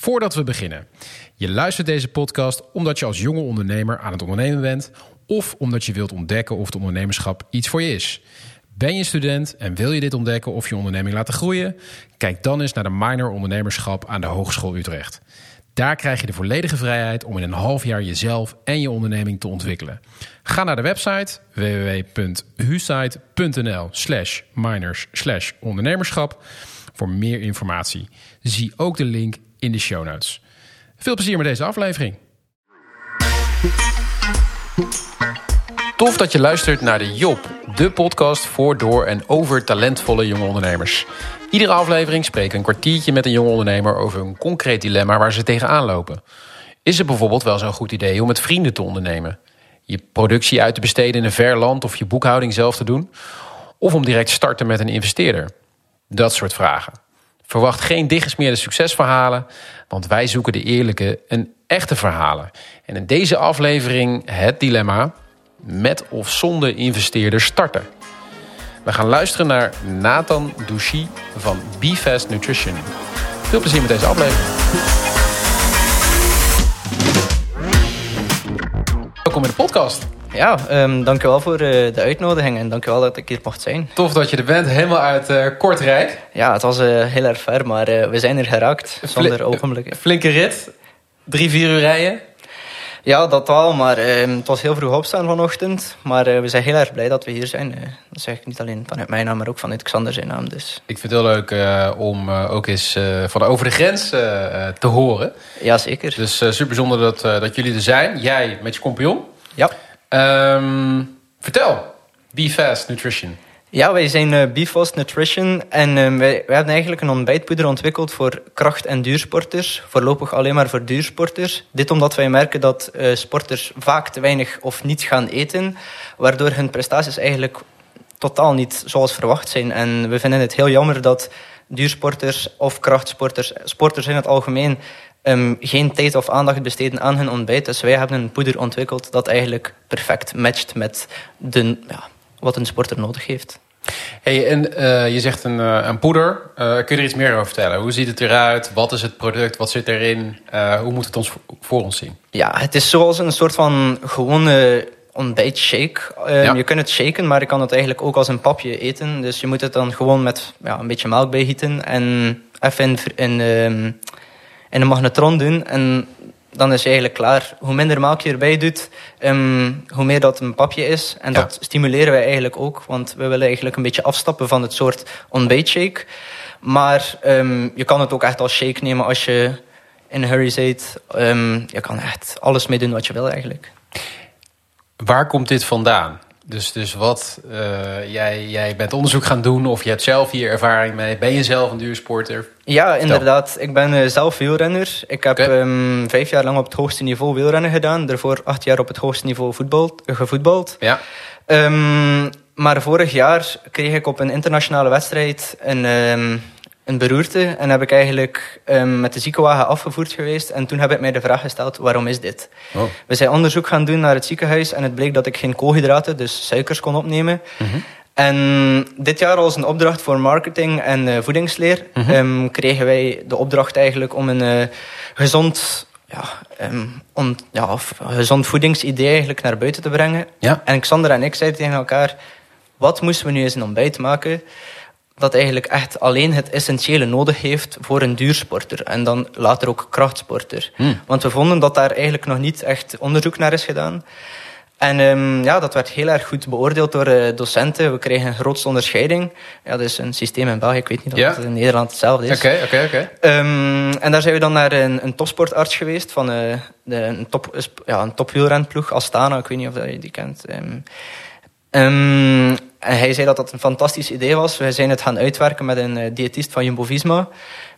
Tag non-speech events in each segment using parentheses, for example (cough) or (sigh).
Voordat we beginnen. Je luistert deze podcast omdat je als jonge ondernemer aan het ondernemen bent... of omdat je wilt ontdekken of het ondernemerschap iets voor je is. Ben je student en wil je dit ontdekken of je onderneming laten groeien? Kijk dan eens naar de minor ondernemerschap aan de Hogeschool Utrecht. Daar krijg je de volledige vrijheid om in een half jaar jezelf en je onderneming te ontwikkelen. Ga naar de website www.husite.nl slash minors slash ondernemerschap voor meer informatie. Zie ook de link in de show notes. Veel plezier met deze aflevering. Tof dat je luistert naar de Job, de podcast voor, door en over talentvolle jonge ondernemers. Iedere aflevering spreken we een kwartiertje met een jonge ondernemer over een concreet dilemma waar ze tegenaan lopen. Is het bijvoorbeeld wel zo'n goed idee om met vrienden te ondernemen? Je productie uit te besteden in een ver land of je boekhouding zelf te doen? Of om direct te starten met een investeerder? Dat soort vragen. Verwacht geen dichtgesmeerde succesverhalen, want wij zoeken de eerlijke en echte verhalen. En in deze aflevering het dilemma: met of zonder investeerder starten. We gaan luisteren naar Nathan Douchy van BeFast Nutrition. Veel plezier met deze aflevering. Podcast. Ja, um, dankjewel voor uh, de uitnodiging en dankjewel dat ik hier mocht zijn. Tof dat je er bent, helemaal uit uh, Kortrijk. Ja, het was uh, heel erg ver, maar we zijn er geraakt zonder ogenblikken. Flinke rit, drie, vier uur rijden. Ja, dat wel, maar ehm, het was heel vroeg opstaan vanochtend. Maar we zijn heel erg blij dat we hier zijn. dat zeg ik niet alleen vanuit mijn naam, maar ook vanuit Xander zijn naam. Dus. Ik vind het heel leuk om ook eens van over de grens te horen. Jazeker. Dus super bijzonder dat, dat jullie er zijn. Jij met je compagnon. Ja. Um, vertel, Be Fast Nutrition. Ja, wij zijn uh, Nutrition en uh, wij, wij, hebben eigenlijk een ontbijtpoeder ontwikkeld voor kracht- en duursporters. Voorlopig alleen maar voor duursporters. Dit omdat wij merken dat uh, sporters vaak te weinig of niet gaan eten, waardoor hun prestaties eigenlijk totaal niet zoals verwacht zijn. En we vinden het heel jammer dat duursporters of krachtsporters, sporters in het algemeen, um, geen tijd of aandacht besteden aan hun ontbijt. Dus wij hebben een poeder ontwikkeld dat eigenlijk perfect matcht met de, ja, wat een sporter nodig heeft. Hey, en uh, je zegt een, uh, een poeder. Uh, kun je er iets meer over vertellen? Hoe ziet het eruit? Wat is het product? Wat zit erin? hoe moet het ons voor ons zien? Ja, het is zoals een soort van gewone ontbijtshake. Um, ja. Je kunt het shaken, maar je kan het eigenlijk ook als een papje eten. Dus je moet het dan gewoon met ja, een beetje melk bijgieten en even in, in um, in een magnetron doen. En dan is het eigenlijk klaar. Hoe minder melk je erbij doet, um, hoe meer dat een papje is. En dat stimuleren wij eigenlijk ook. Want we willen eigenlijk een beetje afstappen van het soort ontbijtshake. Maar um, je kan het ook echt als shake nemen als je in een hurry zit. Um, je kan echt alles mee doen wat je wil eigenlijk. Waar komt dit vandaan? Dus, dus wat, uh, jij, jij bent onderzoek gaan doen of je hebt zelf hier ervaring mee. Ben je zelf een duursporter? Ja, inderdaad. Ik ben uh, zelf wielrenner. Ik heb okay. um, vijf jaar lang op het hoogste niveau wielrennen gedaan. Daarvoor acht jaar op het hoogste niveau voetbal, gevoetbald. Ja. Um, maar vorig jaar kreeg ik op een internationale wedstrijd een, um, een beroerte. En heb ik eigenlijk um, met de ziekenwagen afgevoerd geweest. En toen heb ik mij de vraag gesteld, waarom is dit? Oh. We zijn onderzoek gaan doen naar het ziekenhuis. En het bleek dat ik geen koolhydraten, dus suikers, kon opnemen. Mm -hmm. En dit jaar als een opdracht voor marketing en uh, voedingsleer... Mhm. Mm -hmm. um, kregen wij de opdracht eigenlijk om een uh, gezond... Ja, um, on, ja, gezond voedingsidee eigenlijk naar buiten te brengen. Ja. En Xander en ik zeiden tegen elkaar... Wat moesten we nu eens een ontbijt maken dat eigenlijk echt alleen het essentiële nodig heeft voor een duursporter. En dan later ook krachtsporter. Hmm. Want we vonden dat daar eigenlijk nog niet echt onderzoek naar is gedaan. En um, ja, dat werd heel erg goed beoordeeld door uh, docenten. We kregen een grootste onderscheiding. Ja, dat is een systeem in België. Ik weet niet of ja. het in Nederland hetzelfde is. Oké, oké, oké. Um, en daar zijn we dan naar een, een topsportarts geweest van uh, de, een, top, ja, een topwielrenploeg, Astana. Ik weet niet of je die kent. Um, en hij zei dat dat een fantastisch idee was. We zijn het gaan uitwerken met een uh, diëtist van Jumbo-Visma.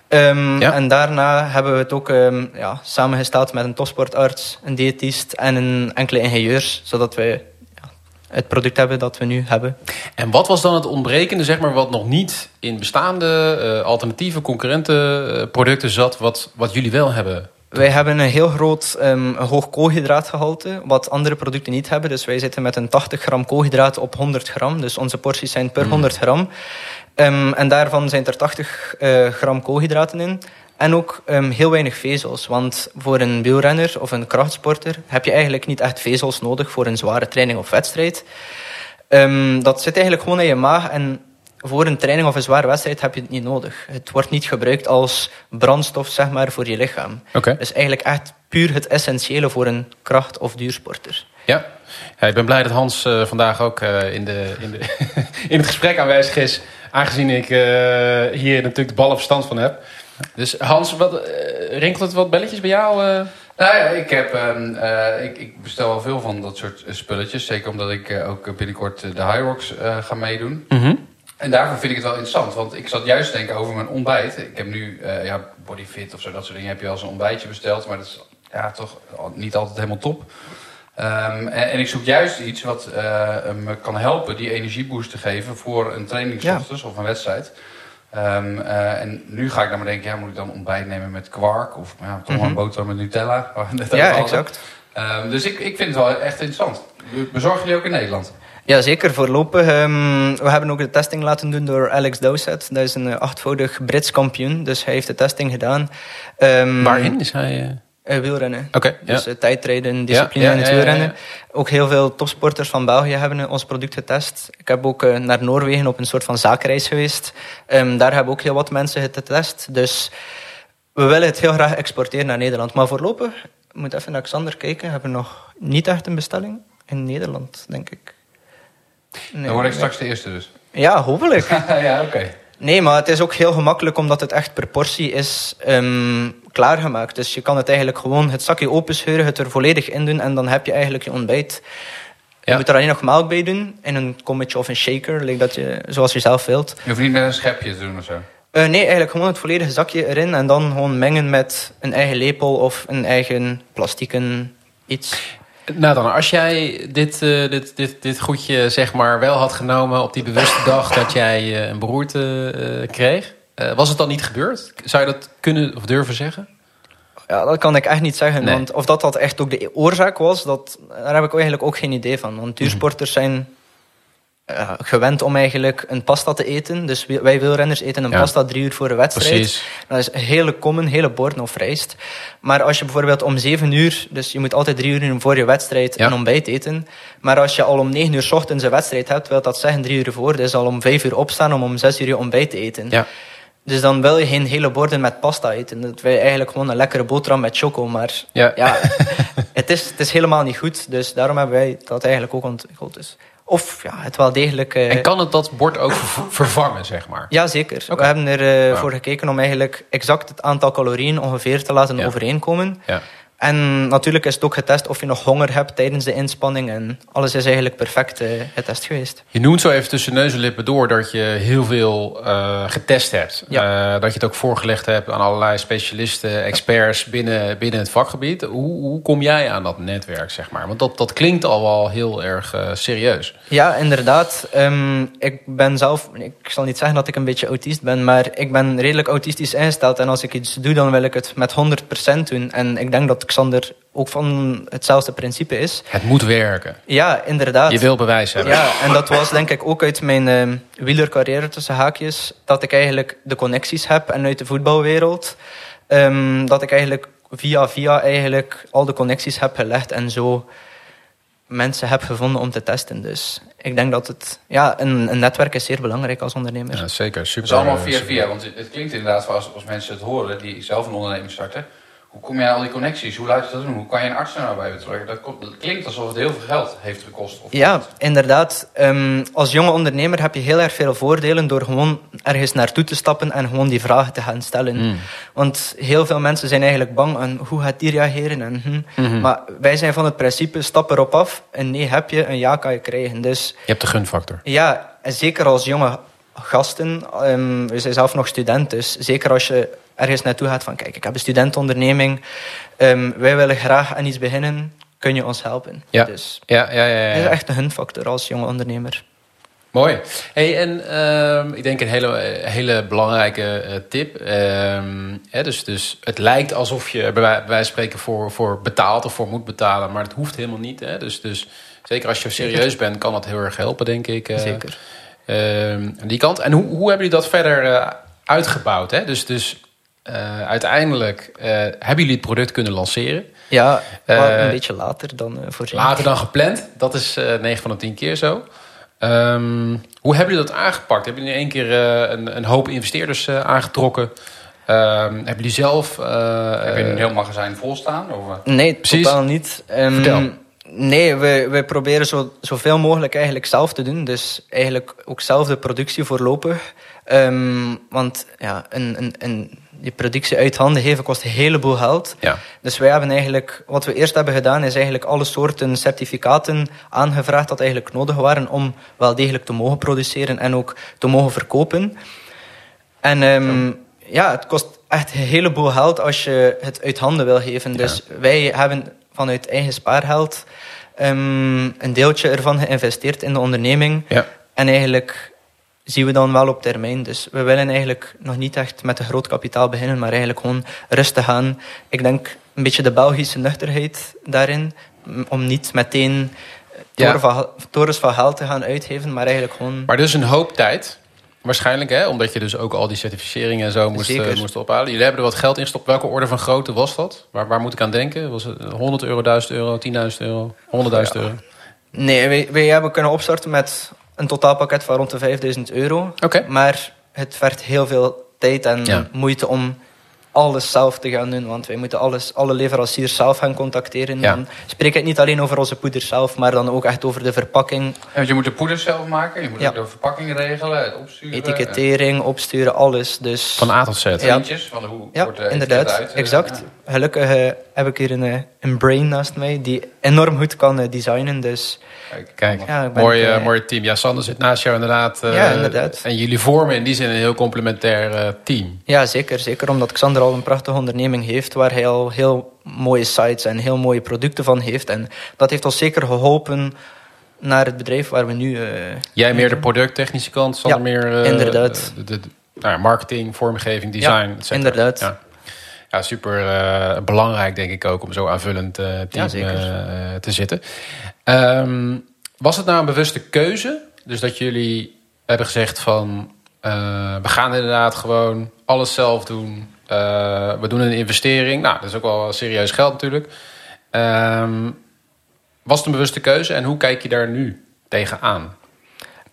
Um, ja. En daarna hebben we het ook um, ja, samengesteld met een topsportarts, een diëtist en een enkele ingenieurs, zodat we ja, het product hebben dat we nu hebben. En wat was dan het ontbrekende, zeg maar, wat nog niet in bestaande uh, alternatieve concurrenten uh, producten zat, wat, wat jullie wel hebben? Wij hebben een heel groot um, hoog koolhydraatgehalte, wat andere producten niet hebben. Dus wij zitten met een 80 gram koolhydraat op 100 gram. Dus onze porties zijn per Mm. 100 gram. Um, en daarvan zijn er 80 uh, gram koolhydraten in. En ook um, heel weinig vezels. Want voor een wielrenner of een krachtsporter heb je eigenlijk niet echt vezels nodig voor een zware training of wedstrijd. Um, dat zit eigenlijk gewoon in je maag. En voor een training of een zware wedstrijd heb je het niet nodig. Het wordt niet gebruikt als brandstof zeg maar, voor je lichaam. Okay. Het is eigenlijk echt puur het essentiële voor een kracht- of duursporter. Ja. ja ik ben blij dat Hans uh, vandaag ook uh, in, de, in, de (laughs) in het gesprek aanwezig is. Aangezien ik uh, hier natuurlijk de ballen verstand van heb. Dus Hans, wat, rinkelt het wat belletjes bij jou? Nou ja, ik, heb, uh, ik, ik, bestel wel veel van dat soort spulletjes. Zeker omdat ik uh, ook binnenkort de High Rocks uh, ga meedoen. Mm -hmm. En daarvoor vind ik het wel interessant. Want ik zat juist te denken over mijn ontbijt. Ik heb nu ja, Bodyfit of zo, dat soort dingen. Heb je als een ontbijtje besteld. Maar dat is ja, toch niet altijd helemaal top. Um, en, en, ik zoek juist iets wat me kan helpen die energieboost te geven voor een training ja. of een wedstrijd. Um, uh, en nu ga ik dan maar denken, ja, moet ik dan ontbijt nemen met kwark? Of ja, toch mm -hmm. een boterham met Nutella? ja, exact. Um, dus ik, ik vind het wel echt interessant. Bezorgen jullie ook in Nederland? Ja, zeker. Voorlopig. Um, we hebben ook de testing laten doen door Alex Dowsett. Dat is een uh, achtvoudig Brits kampioen. Dus hij heeft de testing gedaan. Waarin is hij... Uh... Wielrennen. Okay, dus ja. tijdrijden, discipline ja, in het ja, wielrennen. Ook heel veel topsporters van België hebben ons product getest. Ik heb ook uh, naar Noorwegen op een soort van zakenreis geweest. Um, daar hebben ook heel wat mensen het getest. Dus we willen het heel graag exporteren naar Nederland. Maar voorlopig, ik moet even naar Xander kijken, hebben we nog niet echt een bestelling in Nederland, denk ik. Nee, Dan word ik straks de eerste dus. Ja, hopelijk. (laughs) ja, oké. Okay. Nee, maar het is ook heel gemakkelijk omdat het echt per portie is um, klaargemaakt. Dus je kan het eigenlijk gewoon het zakje openscheuren, het er volledig in doen en dan heb je eigenlijk je ontbijt. Je moet er alleen nog melk bij doen in een kommetje of een shaker, like dat je, zoals je zelf wilt. Je hoeft niet met een schepje te doen of zo. Uh, nee, eigenlijk gewoon het volledige zakje erin en dan gewoon mengen met een eigen lepel of een eigen plastieken iets. Nou dan, als jij dit, uh, dit, dit, dit goedje zeg maar wel had genomen op die bewuste dag dat jij uh, een beroerte uh, kreeg, was het dan niet gebeurd? Zou je dat kunnen of durven zeggen? Ja, dat kan ik echt niet zeggen. Nee. Want of dat, dat echt ook de oorzaak was, dat, daar heb ik eigenlijk ook geen idee van. Want duursporters zijn uh, gewend om eigenlijk een pasta te eten. Dus wij wielrenners eten een Ja. pasta drie uur voor de wedstrijd. Precies. Dat is een hele common, hele borden of rijst. Maar als je bijvoorbeeld om zeven uur, dus je moet altijd drie uur voor je wedstrijd Ja. een ontbijt eten. Maar als je al om negen uur 's ochtends een wedstrijd hebt, wil dat zeggen drie uur voor. Dus al om vijf uur opstaan om om zes uur je ontbijt te eten. Ja. Dus dan wil je geen hele borden met pasta eten. Dat wil je eigenlijk gewoon een lekkere boterham met choco. Maar Ja. ja, (laughs) het, is, het is helemaal niet goed. Dus daarom hebben wij dat eigenlijk ook ontwikkeld. Dus. Of ja, het wel degelijk... eh, En kan het dat bord ook ver- vervangen, zeg maar? ja, zeker. Oké. We hebben ervoor Ja. voor gekeken om eigenlijk exact het aantal calorieën ongeveer te laten Ja. overeenkomen. Ja. En natuurlijk is het ook getest of je nog honger hebt tijdens de inspanning. En alles is eigenlijk perfect eh, getest geweest. Je noemt zo even tussen neus en lippen door dat je heel veel eh, getest hebt. Ja. Eh, dat je het ook voorgelegd hebt aan allerlei specialisten, experts binnen, binnen het vakgebied. Hoe, hoe kom jij aan dat netwerk, zeg maar? Want dat, dat klinkt al wel heel erg serieus. Ja, inderdaad. Ehm, ik ben zelf, ik zal niet zeggen dat ik een beetje autist ben, maar ik ben redelijk autistisch ingesteld. En als ik iets doe, dan wil ik het met 100% doen. En ik denk dat Xander ook van hetzelfde principe is. Het moet werken. Ja, inderdaad. Je wil bewijs hebben. Ja, en dat was denk ik ook uit mijn uh, wielercarrière tussen haakjes. Dat ik eigenlijk de connecties heb en uit de voetbalwereld. Um, dat ik eigenlijk via via eigenlijk al de connecties heb gelegd en zo mensen heb gevonden om te testen. Dus ik denk dat het, ja, een, een netwerk is zeer belangrijk als ondernemer. Ja, zeker. Super. Het is allemaal via super. via, want het, het klinkt inderdaad als, als mensen het horen die zelf een onderneming starten. Hoe kom je aan al die connecties? Hoe laat je dat doen? Hoe kan je een arts er nou bij betrekken? Dat, komt- dat klinkt alsof het heel veel geld heeft gekost. Of Ja, inderdaad. Um, als jonge ondernemer heb je heel erg veel voordelen door gewoon ergens naartoe te stappen en gewoon die vragen te gaan stellen. Mm. Want heel veel mensen zijn eigenlijk bang aan hoe gaat die reageren. En, hm. Mhm. Maar wij zijn van het principe, stap erop af. Een nee heb je, een ja kan je krijgen. Dus Je hebt de gunfactor. ja, en zeker als jonge gasten. Um, we zijn zelf nog student, dus zeker als je ergens naartoe gaat van... Kijk, ik heb een studentonderneming. Um, wij willen graag aan iets beginnen. Kun je ons helpen? Ja. Dus Ja, ja, ja. ja, dat is echt een hunfactor als jonge ondernemer. Mooi. Hey, en ehm, ik denk een hele, hele belangrijke eh, tip. Ehm, hè, dus, dus het lijkt alsof je bij wijze van spreken voor, voor betaalt of voor moet betalen, maar het hoeft helemaal niet. Hè? Dus, dus zeker als je serieus bent, kan dat heel erg helpen, denk ik. eh, Zeker. ehm, aan die kant. En hoe, hoe hebben jullie dat verder eh, uitgebouwd? Hè? Dus, dus uiteindelijk hebben jullie het product kunnen lanceren. Ja, een beetje later dan voorzien. Later dan gepland. Dat is 9 van de 10 keer zo. Um, hoe hebben jullie dat aangepakt? Hebben jullie in één keer een, een, hoop investeerders aangetrokken? Um, hebben jullie zelf... Heb je een heel magazijn vol staan? Of? Nee, Precies. totaal niet. Um, Vertel. Nee, we, we proberen zo, zoveel mogelijk eigenlijk zelf te doen. Dus eigenlijk ook zelf de productie voorlopig. Um, want ja, een, een, een, die productie uit handen geven kost een heleboel geld. Ja. Dus wij hebben eigenlijk, wat we eerst hebben gedaan, is eigenlijk alle soorten certificaten aangevraagd dat eigenlijk nodig waren om wel degelijk te mogen produceren en ook te mogen verkopen. En um, ja, het kost echt een heleboel geld als je het uit handen wil geven. Dus wij hebben vanuit eigen spaargeld um, een deeltje ervan geïnvesteerd in de onderneming. Ja. En eigenlijk zien we dan wel op termijn. Dus we willen eigenlijk nog niet echt met een groot kapitaal beginnen, maar eigenlijk gewoon rustig gaan. Ik denk een beetje de Belgische nuchterheid daarin, om niet meteen torens van geld te gaan uitgeven, maar eigenlijk gewoon... Maar dus een hoop tijd Waarschijnlijk, hè? omdat je dus ook al die certificeringen en zo moest, uh, moest ophalen. Jullie hebben er wat geld in gestopt. Welke orde van grootte was dat? Waar, waar moet ik aan denken? Was het 100 euro, 1000 euro, 10.000 euro, 100.000 euro? Nee, wij, wij hebben kunnen opstarten met een totaalpakket van rond de 5000 euro. Maar het werd heel veel tijd en moeite om alles zelf te gaan doen. Want wij moeten alles, alle leveranciers zelf gaan contacteren. Ja. Dan spreek ik niet alleen over onze poeder zelf, maar dan ook echt over de verpakking. En je moet de poeder zelf maken, je moet ook de verpakking regelen, het opsturen. Etikettering, opsturen, alles. Dus, van A tot Z. Ja, van hoe ja wordt inderdaad. Uit, exact. Gelukkig uh, heb ik hier een, eh, een brain naast mij die enorm goed kan uh, designen. Dus Kijk, ja, mooi, uh, mooi team. Ja, Sander zit naast jou inderdaad. Uh, ja, inderdaad. En jullie vormen in die zin een heel complementair uh, team. Ja, zeker. Zeker omdat Xander al een prachtige onderneming heeft... waar hij al heel mooie sites en heel mooie producten van heeft. En dat heeft ons zeker geholpen naar het bedrijf waar we nu... Jij meer de producttechnische kant, Sander ja, meer... inderdaad. De, de, nou, marketing, vormgeving, design, ja, inderdaad. Ja. Ja, super belangrijk denk ik ook om zo aanvullend team ja, te zitten. Um, was het nou een bewuste keuze? Dus dat jullie hebben gezegd van... Uh, we gaan inderdaad gewoon alles zelf doen. Uh, we doen een investering. Nou, dat is ook wel serieus geld natuurlijk. Um, was het een bewuste keuze en hoe kijk je daar nu tegenaan?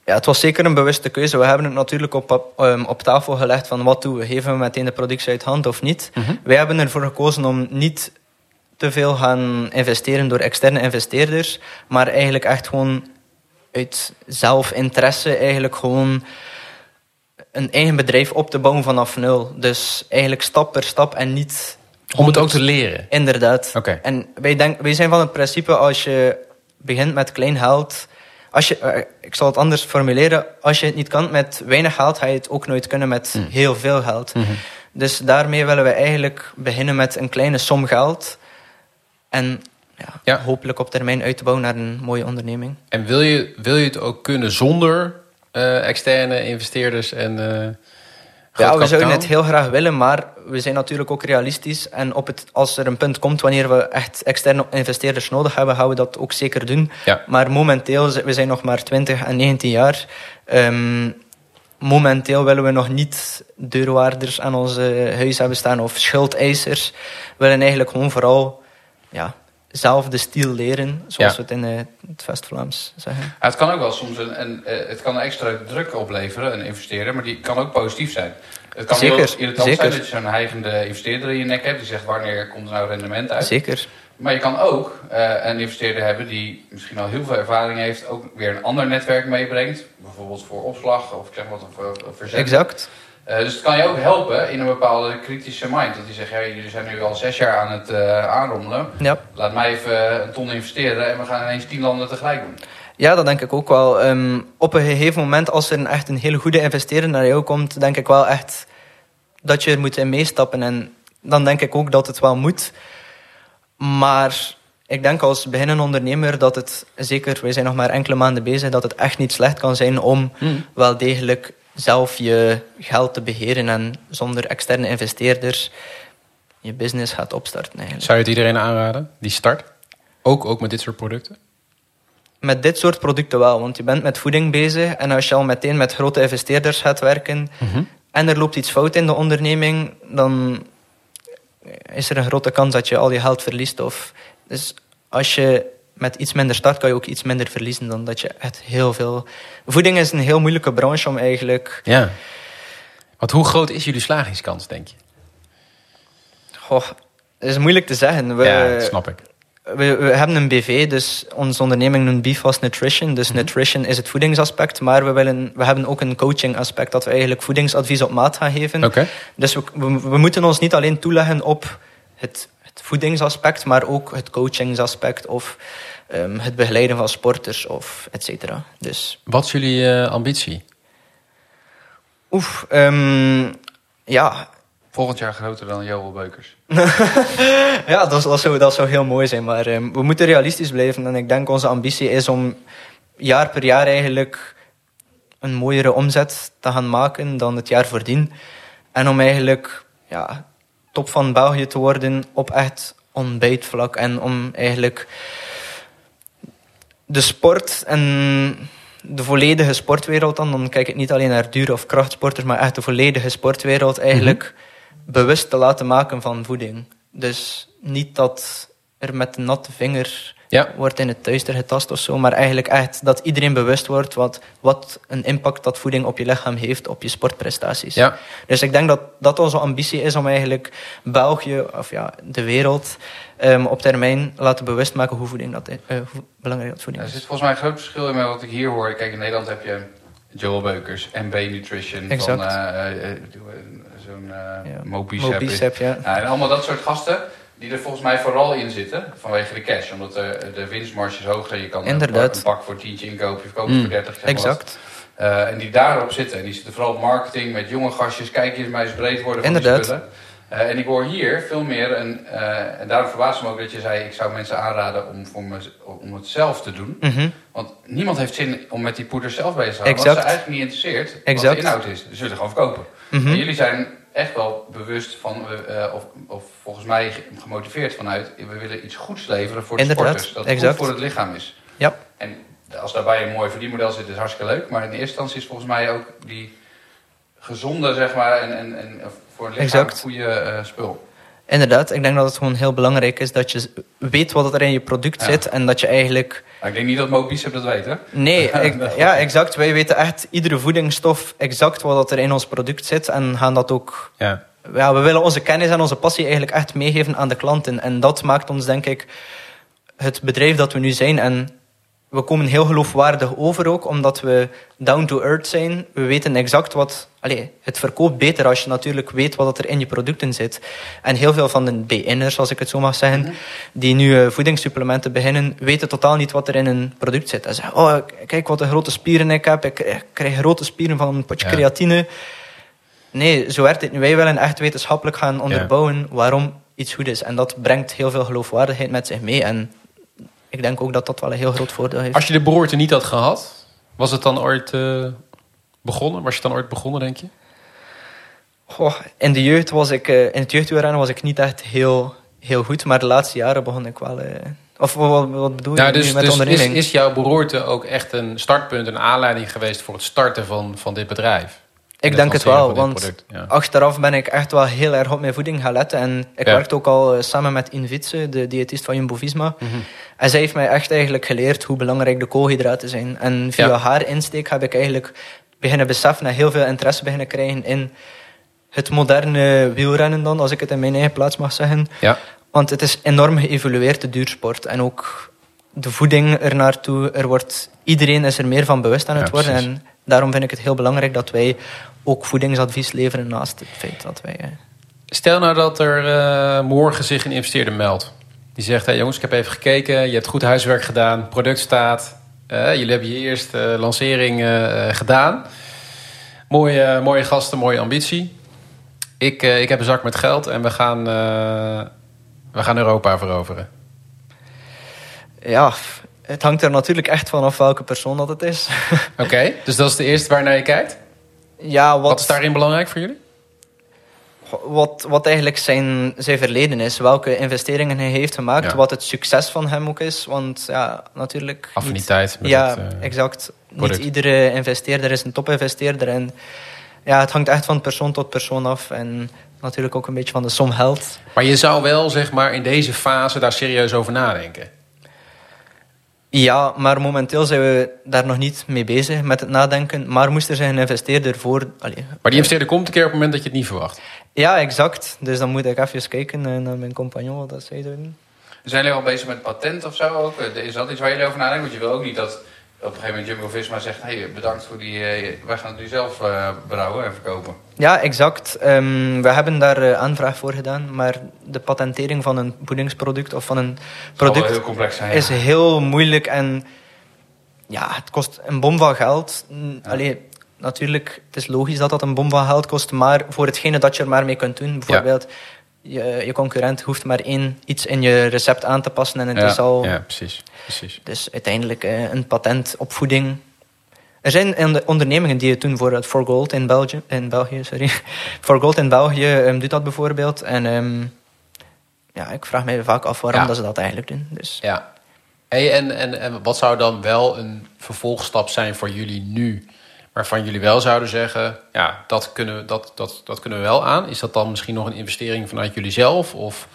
Ja, het was zeker een bewuste keuze. We hebben het natuurlijk op, um, op tafel gelegd van wat doen we? Geven we meteen de productie uit hand of niet? Mm -hmm. Wij hebben ervoor gekozen om niet te veel gaan investeren door externe investeerders, maar eigenlijk echt gewoon uit zelfinteresse eigenlijk gewoon een eigen bedrijf op te bouwen vanaf nul. Dus eigenlijk stap per stap en niet... Om het ook te leren? Inderdaad. Okay. En wij, denk, wij zijn van het principe als je begint met klein geld... Als je, eh, ik zal het anders formuleren. Als je het niet kan met weinig geld, ga je het ook nooit kunnen met hmm. heel veel geld. Mhm. Dus daarmee willen we eigenlijk beginnen met een kleine som geld. En ja, hopelijk op termijn uit te bouwen naar een mooie onderneming. En wil je, wil je het ook kunnen zonder uh, externe investeerders en uh, Ja, we zouden het heel graag willen, maar we zijn natuurlijk ook realistisch. En op het, als er een punt komt wanneer we echt externe investeerders nodig hebben, gaan we dat ook zeker doen. Ja. Maar momenteel, we zijn nog maar 20 en 19 jaar. Um, momenteel willen we nog niet deurwaarders aan ons huis hebben staan of schuldeisers. We willen eigenlijk gewoon vooral ja, zelf de stijl leren, zoals we het in uh, het West-Vlaams zeggen. Ja, het kan ook wel soms een, een, uh, het kan extra druk opleveren, een investeren, maar die kan ook positief zijn. Het kan zeker, heel irritant zeker. zijn dat je zo'n heigende investeerder in je nek hebt, die zegt wanneer komt er nou rendement uit. Zeker. Maar je kan ook uh, een investeerder hebben die misschien al heel veel ervaring heeft, ook weer een ander netwerk meebrengt, bijvoorbeeld voor opslag of ik zeg wat, of verzet. Exact. Uh, dus het kan je ook helpen in een bepaalde kritische mind. Dat die zegt, ja, jullie zijn nu al zes jaar aan het uh, aanrommelen. Ja. Laat mij even een ton investeren en we gaan ineens tien landen tegelijk doen. Ja, dat denk ik ook wel. Um, op een gegeven moment, als er een, echt een hele goede investeerder naar jou komt, denk ik wel echt dat je er moet in meestappen. En dan denk ik ook dat het wel moet. Maar ik denk als beginnende ondernemer dat het, zeker, wij zijn nog maar enkele maanden bezig, dat het echt niet slecht kan zijn om hmm. wel degelijk zelf je geld te beheren en zonder externe investeerders je business gaat opstarten. Eigenlijk. Zou je het iedereen aanraden, die start? Ook, ook met dit soort producten? Met dit soort producten wel, want je bent met voeding bezig en als je al meteen met grote investeerders gaat werken, mhm. en er loopt iets fout in de onderneming, dan is er een grote kans dat je al je geld verliest. Of, dus als je met iets minder start, kan je ook iets minder verliezen dan dat je echt heel veel. Voeding is een heel moeilijke branche om eigenlijk. Ja. Want hoe groot is jullie slagingskans, denk je? Goh, het is moeilijk te zeggen. We, ja, dat snap ik. We, we, hebben een BV, dus onze onderneming noemt BFAST Nutrition. Dus mhm. nutrition is het voedingsaspect, maar we, willen, we hebben ook een coaching aspect, dat we eigenlijk voedingsadvies op maat gaan geven. Okay. Dus we, we, moeten ons niet alleen toeleggen op het voedingsaspect, maar ook het coachingsaspect of um, het begeleiden van sporters of et cetera. Dus. Wat is jullie uh, ambitie? Oef, um, ja, Volgend jaar groter dan Joel Beukers. (laughs) ja, dat, dat, zou, dat zou heel mooi zijn. Maar um, we moeten realistisch blijven. En ik denk onze ambitie is om jaar per jaar eigenlijk een mooiere omzet te gaan maken dan het jaar voordien. En om eigenlijk ja, top van België te worden op echt ontbijtvlak. En om eigenlijk de sport en de volledige sportwereld dan, dan kijk ik niet alleen naar duur- of krachtsporters, maar echt de volledige sportwereld eigenlijk mhm bewust te laten maken van voeding. Dus niet dat er met een natte vinger wordt in het duister getast of zo, maar eigenlijk echt dat iedereen bewust wordt wat, wat een impact dat voeding op je lichaam heeft, op je sportprestaties. Ja. Dus ik denk dat dat onze ambitie is om eigenlijk België, of ja, de wereld, um, op termijn laten bewust maken hoe, voeding dat, uh, hoe belangrijk dat voeding is. Er zit volgens mij een groot verschil in met wat ik hier hoor. Kijk, in Nederland heb je Joel Beukers, MB Nutrition, exact. van uh, uh, zo'n uh, ja. Mobicep. ja. en allemaal dat soort gasten die er volgens mij vooral in zitten vanwege de cash. Omdat de, de winstmarge is hoger. Je kan Inderdaad. een pak voor tientje inkopen, je koopt mm. voor 30. exact. Uh, en die daarop zitten. En die zitten vooral op marketing met jonge gastjes. Kijk eens mij eens breed worden van Inderdaad. die spullen. Uh, en ik hoor hier veel meer, een, uh, en daarom verbaast me ook dat je zei... ik zou mensen aanraden om, voor me, om het zelf te doen. Mm -hmm. Want niemand heeft zin om met die poeder zelf bezig te houden. Want ze eigenlijk niet interesseert exact. wat de inhoud is. Ze willen gewoon verkopen. Mm -hmm. En jullie zijn echt wel bewust van, uh, of, of, volgens mij gemotiveerd vanuit... we willen iets goeds leveren voor de Inderdaad. sporters. Dat exact. goed voor het lichaam is. Ja. En als daarbij een mooi verdienmodel zit, is hartstikke leuk. Maar in eerste instantie is volgens mij ook die gezonde, zeg maar... en, en, en voor het lichaam exact. goede spul. Inderdaad, ik denk dat het gewoon heel belangrijk is dat je weet wat er in je product Ja. zit en dat je eigenlijk... Maar ik denk niet dat Mobicep dat weet, hè? Nee, (laughs) ik- ja, exact. Wij weten echt iedere voedingsstof exact wat er in ons product zit en gaan dat ook... Ja. Ja, we willen onze kennis en onze passie eigenlijk echt meegeven aan de klanten. En dat maakt ons, denk ik, het bedrijf dat we nu zijn. En we komen heel geloofwaardig over ook, omdat we down to earth zijn. We weten exact wat... Allee, het verkoopt beter als je natuurlijk weet wat er in je producten zit. En heel veel van de BN'ers, als ik het zo mag zeggen, Mhm. die nu eh, voedingssupplementen beginnen, weten totaal niet wat er in een product zit. En zeggen, oh, kijk wat een grote spieren ik heb. Ik krijg- ik krijg grote spieren van een potje Ja. creatine. Nee, zo werkt het niet. Wij willen echt wetenschappelijk gaan onderbouwen waarom iets goed is. En dat brengt heel veel geloofwaardigheid met zich mee. En ik denk ook dat dat wel een heel groot voordeel heeft. Als je de beroerte niet had gehad, was het dan ooit eh, begonnen? Was je dan ooit begonnen, denk je? Goh, in de jeugd was ik, eh, in het jeugdwielrennen was ik niet echt heel, heel goed, maar de laatste jaren begon ik wel. eh, of wat, wat bedoel je nu dus, met dus is, onderneming? is jouw beroerte ook echt een startpunt, een aanleiding geweest voor het starten van, van dit bedrijf? Ik denk het wel, want product, ja. achteraf ben ik echt wel heel erg op mijn voeding gaan letten. En ik Ja. werkte ook al eh, samen met Invitse, de diëtist van Jumbo-Visma. Mhm. En zij heeft mij echt eigenlijk geleerd hoe belangrijk de koolhydraten zijn. En via Ja. haar insteek heb ik eigenlijk beginnen beseffen en heel veel interesse beginnen krijgen in het moderne wielrennen dan, als ik het in mijn eigen plaats mag zeggen. Ja. Want het is enorm geëvolueerd, de duursport. En ook de voeding ernaartoe. Er wordt, iedereen is er meer van bewust aan het worden. En daarom vind ik het heel belangrijk dat wij ook voedingsadvies leveren naast het feit dat wij... eh, Stel nou dat er eh, morgen zich een investeerder meldt. Die zegt, hey jongens, ik heb even gekeken. Je hebt goed huiswerk gedaan. Product staat. Eh, jullie hebben je eerste lancering gedaan. Mooie, mooie gasten, mooie ambitie. Ik, ik heb een zak met geld en we gaan, we gaan Europa veroveren. Ja, het hangt er natuurlijk echt vanaf welke persoon dat het is. (laughs) Oké, dus dat is de eerste waar naar je kijkt. ja, wat, Wat is daarin belangrijk voor jullie? wat, wat eigenlijk zijn, zijn verleden is. Welke investeringen hij heeft gemaakt. Ja. Wat het succes van hem ook is. Want ja, natuurlijk... Affiniteit ja, het, eh, exact. product. Niet iedere investeerder is een topinvesteerder. En ja, het hangt echt van persoon tot persoon af. En natuurlijk ook een beetje van de som geld. Maar je zou wel, zeg maar, in deze fase daar serieus over nadenken. Ja, maar momenteel zijn we daar nog niet mee bezig met het nadenken. Maar moest er zijn een investeerder voor... Allee, maar die investeerder komt een keer op het moment dat je het niet verwacht? Ja, exact. Dus dan moet ik even kijken naar mijn compagnon wat dat zij doen. Zijn jullie al bezig met patent of zo ook? Is dat iets waar jullie over nadenken? Want je wil ook niet dat op een gegeven moment Jumbo-Visma zegt... hey, bedankt voor die... Uh, wij gaan het nu zelf uh, brouwen en verkopen. Ja, exact. Um, we hebben daar uh, aanvraag voor gedaan. Maar de patentering van een voedingsproduct of van een product... heel complex zijn, is heel moeilijk en... Ja, het kost een bom van geld. Ja. Allee, natuurlijk, het is logisch dat dat een bom van geld kost. Maar voor hetgene dat je er maar mee kunt doen... Bijvoorbeeld... Ja je, je concurrent hoeft maar één iets in je recept aan te passen en het is al... Ja, precies, precies. Dus uiteindelijk eh, een patent op voeding. Er zijn ondernemingen die het doen voor het For Gold in België. In België, sorry. (laughs) For Gold in België um, doet dat bijvoorbeeld. En um, ja, ik vraag me vaak af waarom dat ze dat eigenlijk doen. Dus. Ja. Hey, en, en, en wat zou dan wel een vervolgstap zijn voor jullie nu waarvan jullie wel zouden zeggen, ja, dat kunnen, dat, dat, dat kunnen we wel aan. Is dat dan misschien nog een investering vanuit jullie zelf? Of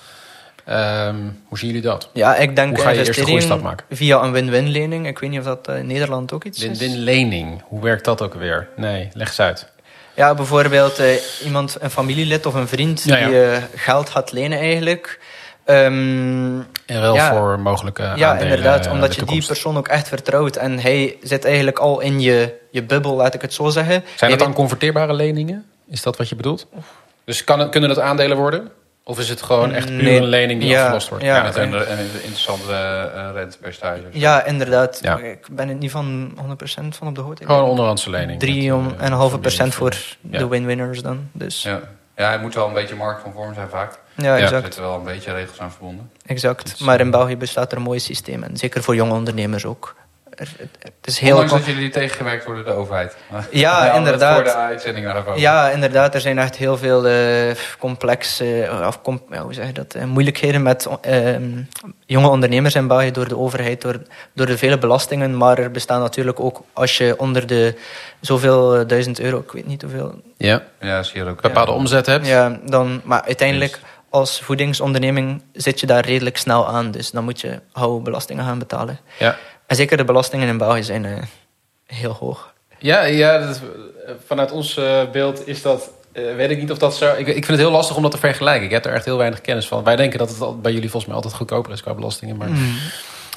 um, hoe zien jullie dat? Ja, ik denk hoe ga je eerst een goede stap maken? via een win-win lening. Ik weet niet of dat in Nederland ook iets win -win is. Win-win lening, hoe werkt dat ook weer? Nee, leg eens uit. Ja, bijvoorbeeld uh, iemand, een familielid of een vriend ja, ja. die uh, geld gaat lenen eigenlijk. Um, wel ja, voor mogelijke Ja, inderdaad. Omdat je die persoon ook echt vertrouwt. En hij zit eigenlijk al in je, je bubbel, laat ik het zo zeggen. Zijn dat dan converteerbare leningen? Is dat wat je bedoelt? Dus kan, kunnen dat aandelen worden? Of is het gewoon echt puur nee, een lening die ja, afgelost wordt? Ja, ja en, een interessante uh, rentepercentage. Ja, inderdaad. Ja. Ik ben het niet van 100% van op de hoogte. Gewoon een onderhandse lening. 3,5% voor de win-winners dan. Dus. Ja. Ja, het moet wel een beetje marktconform zijn vaak. Ja, exact. Er zitten wel een beetje regels aan verbonden. Exact. Maar in België bestaat er een mooi systeem. En zeker voor jonge ondernemers ook. Het is heel Ondanks dat jullie tegengewerkt worden door de overheid. (laughs) Ja, (laughs) inderdaad. Voor de uitzending daarover. Ja, inderdaad. Er zijn echt heel veel uh, complexe, of com ja, hoe zeg je dat, uh, moeilijkheden met uh, jonge ondernemers in België door de overheid, door, door de vele belastingen. Maar er bestaan natuurlijk ook, als je onder de zoveel duizend euro, ik weet niet hoeveel... Ja, ja zie je ook. Bepaalde ja. omzet hebt. Ja, dan, maar uiteindelijk als voedingsonderneming zit je daar redelijk snel aan. Dus dan moet je hoge belastingen gaan betalen. Ja. En zeker de belastingen in België zijn uh, heel hoog. Ja, ja dat, vanuit ons uh, beeld is dat... Uh, weet ik niet of dat zo... Ik, ik vind het heel lastig om dat te vergelijken. Ik heb er echt heel weinig kennis van. Wij denken dat het bij jullie volgens mij altijd goedkoper is qua belastingen. Maar mm.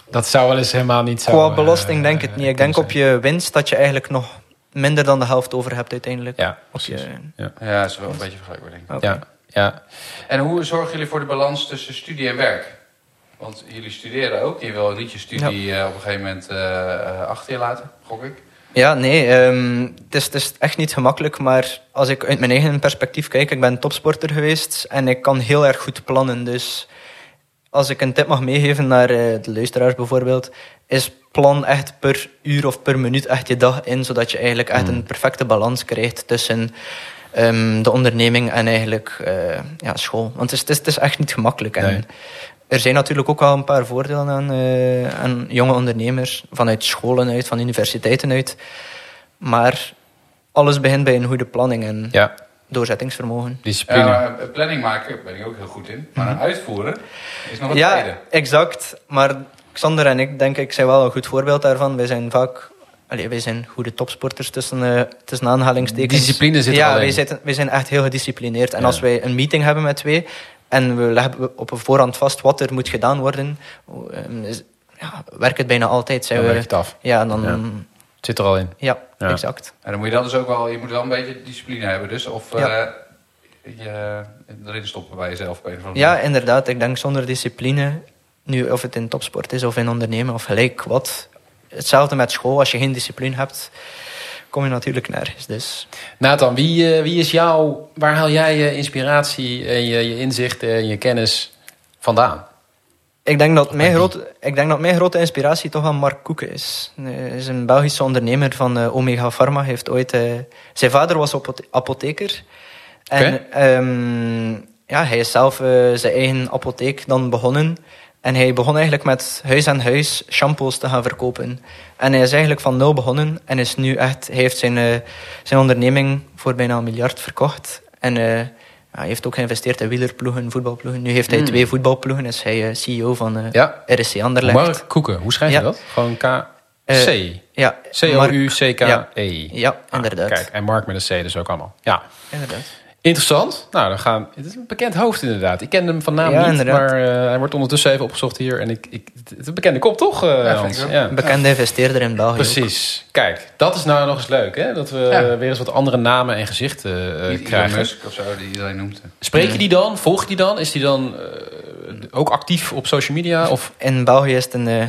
dat zou wel eens helemaal niet zo... Qua belasting denk ik niet. Ik denk zijn. op je winst dat je eigenlijk nog minder dan de helft over hebt uiteindelijk. Ja, precies. Je, ja. ja, dat is wel een beetje vergelijkbaar denk ik. Okay. Ja. Ja. En hoe zorgen jullie voor de balans tussen studie en werk? Want jullie studeren ook. Je wil niet je studie ja. uh, op een gegeven moment uh, achter je laten, gok ik. Ja, nee. Um, het, is, het is echt niet gemakkelijk. Maar als ik uit mijn eigen perspectief kijk, ik ben topsporter geweest en ik kan heel erg goed plannen. Dus als ik een tip mag meegeven naar de luisteraars bijvoorbeeld, is plan echt per uur of per minuut echt je dag in, zodat je eigenlijk echt een perfecte balans krijgt tussen um, de onderneming en eigenlijk uh, ja, school. Want het is, het is, echt niet gemakkelijk. En nee. Er zijn natuurlijk ook wel een paar voordelen aan, uh, aan jonge ondernemers, vanuit scholen uit, van universiteiten uit. Maar alles begint bij een goede planning en ja. doorzettingsvermogen. Discipline. Ja, planning maken daar ben ik ook heel goed in. Maar mm -hmm. uitvoeren is nog wat Ja, tijden. exact. Maar Xander en ik, denk ik, zijn wel een goed voorbeeld daarvan. Wij zijn vaak Allee, wij zijn goede topsporters tussen, uh, tussen aanhalingstekens. Discipline zit Ja, er wij, zitten, wij zijn echt heel gedisciplineerd. En ja. als wij een meeting hebben met twee en we leggen op een voorhand vast wat er moet gedaan worden, is, ja, werkt het bijna altijd. Zijn dan we, het af. Ja, dan... Ja. Het zit er al in. Ja, ja, exact. En dan moet je dan dus ook wel, je moet wel een beetje discipline hebben dus. Of ja. uh, je erin stoppen bij jezelf. Of andere ja, inderdaad. Ik denk zonder discipline, nu of het in topsport is of in ondernemen of gelijk wat, hetzelfde met school. Als je geen discipline hebt, kom je natuurlijk nergens. Dus. Nathan, wie, wie is jou, waar haal jij je inspiratie en je, je inzichten en je kennis vandaan? Ik denk, dat mijn grote, ik denk dat mijn grote inspiratie toch wel Mark Koeken is. Hij is een Belgische ondernemer van uh, Omega Pharma. Heeft ooit, zijn vader was apotheker. En okay. um, ja, hij is zelf zijn eigen apotheek dan begonnen. En hij begon eigenlijk met huis aan huis shampoos te gaan verkopen. En hij is eigenlijk van nul begonnen en is nu echt, hij heeft zijn, uh, zijn onderneming voor bijna een miljard verkocht. En uh, hij heeft ook geïnvesteerd in wielerploegen, voetbalploegen. Nu heeft hij mm. twee voetbalploegen, is hij uh, CEO van ja. RSC Anderlecht. Mark Koeken, hoe schrijf je ja. dat? Gewoon K... C. ja. C-O-U-C-K-E. Ja, ja inderdaad. Ah, kijk, en Mark met een C dus ook allemaal. Ja. Inderdaad. Interessant. Nou, dan gaan. Het is een bekend hoofd inderdaad. Ik ken hem van naam Ja, niet, inderdaad. maar eh, hij wordt ondertussen even opgezocht hier. En ik, ik, het is een bekende kop, toch, eh, Ja, Hans? Een bekende investeerder in België. ook. Precies. Kijk, dat is nou nog eens leuk, hè? Dat we Ja. weer eens wat andere namen en gezichten eh, Elon krijgen. Musk of zo, die iedereen noemt. Spreek je die dan? Volg je die dan? Is die dan eh, ook actief op social media? Of? In België is het een... eh,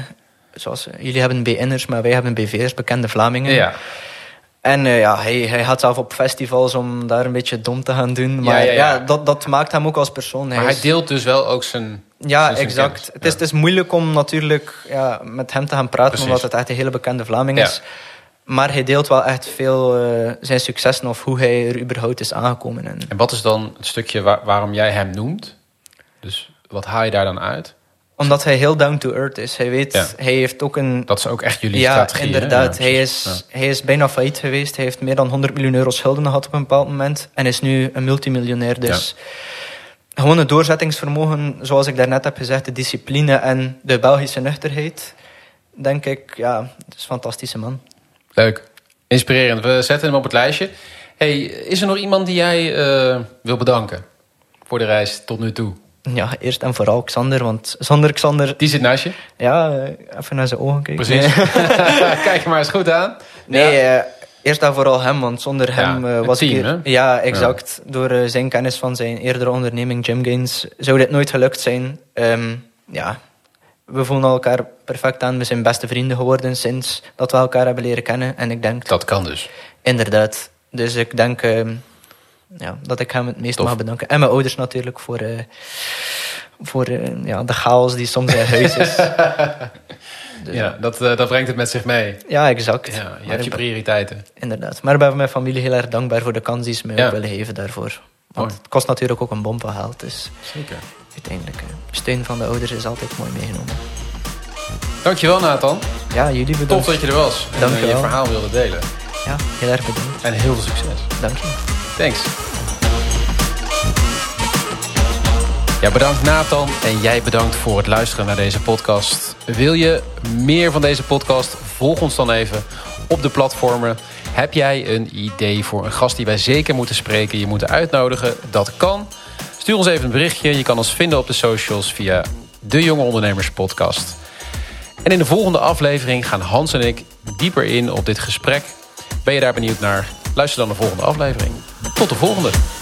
zoals, jullie hebben BN'ers, maar wij hebben BV'ers, bekende Vlamingen. Ja. En eh, ja, hij, hij gaat zelf op festivals om daar een beetje dom te gaan doen. Maar ja, ja, ja. dat, dat maakt hem ook als persoon. Maar hij deelt dus wel ook zijn... Ja, zijn- exact. Het, is, het is moeilijk om natuurlijk ja, met hem te gaan praten, Precies. omdat het echt een hele bekende Vlaming is. Maar hij deelt wel echt veel eh, zijn successen of hoe hij er überhaupt is aangekomen. En En wat is dan het stukje waar- waarom jij hem noemt? Dus wat haal je daar dan uit? Omdat hij heel down to earth is. Hij weet, Ja. hij heeft ook een... Dat is ook echt jullie ja, strategie. inderdaad. Ja, hij, is, hij is bijna failliet geweest. Hij heeft meer dan 100 miljoen euro schulden gehad op een bepaald moment. En is nu een multimiljonair. Dus gewoon het doorzettingsvermogen, zoals ik daarnet heb gezegd, de discipline en de Belgische nuchterheid. Denk ik, ja, het is een fantastische man. Leuk. Inspirerend. We zetten hem op het lijstje. Hey, is er nog iemand die jij eh, wil bedanken voor de reis tot nu toe? Ja, eerst en vooral Xander, want zonder Xander, Die zit naast je. ja, eh, even naar zijn ogen kijken. Precies. (laughs) Kijk maar eens goed aan. nee Ja. eh, eerst en vooral hem, want zonder hem eh, was team, ik hier... Ja, exact. Door zijn kennis van zijn eerdere onderneming, Gym Gains, zou dit nooit gelukt zijn. Ehm, ja, we voelen elkaar perfect aan. We zijn beste vrienden geworden sinds dat we elkaar hebben leren kennen. En ik denk, Dat kan dus. inderdaad. Dus ik denk ehm, ja, dat ik hem het meest Tof. mag bedanken. En mijn ouders natuurlijk voor, eh, voor eh, ja, de chaos die soms in huis is. (laughs) Dus, Ja, dat, eh, dat brengt het met zich mee. ja, exact. Ja, je Maar hebt je ben- prioriteiten. Inderdaad. Maar ik ben mijn familie heel erg dankbaar voor de kans die ze mij Ja. willen geven daarvoor. Want het kost natuurlijk ook een bom van geld. Dus Zeker. uiteindelijk, steun van de ouders is altijd mooi meegenomen. Dankjewel Nathan. Ja, jullie Tof bedankt. dat je er was. En Dank eh, je verhaal wilde delen. Ja, heel erg bedankt. En heel veel succes. Dank je. Thanks. Ja, bedankt Nathan en jij bedankt voor het luisteren naar deze podcast. Wil je meer van deze podcast? Volg ons dan even op de platformen. Heb jij een idee voor een gast die wij zeker moeten spreken, je moeten uitnodigen? Dat kan. Stuur ons even een berichtje. Je kan ons vinden op de socials via de Jonge Ondernemers Podcast. En in de volgende aflevering gaan Hans en ik dieper in op dit gesprek. Ben je daar benieuwd naar? Luister dan de volgende aflevering. Tot de volgende.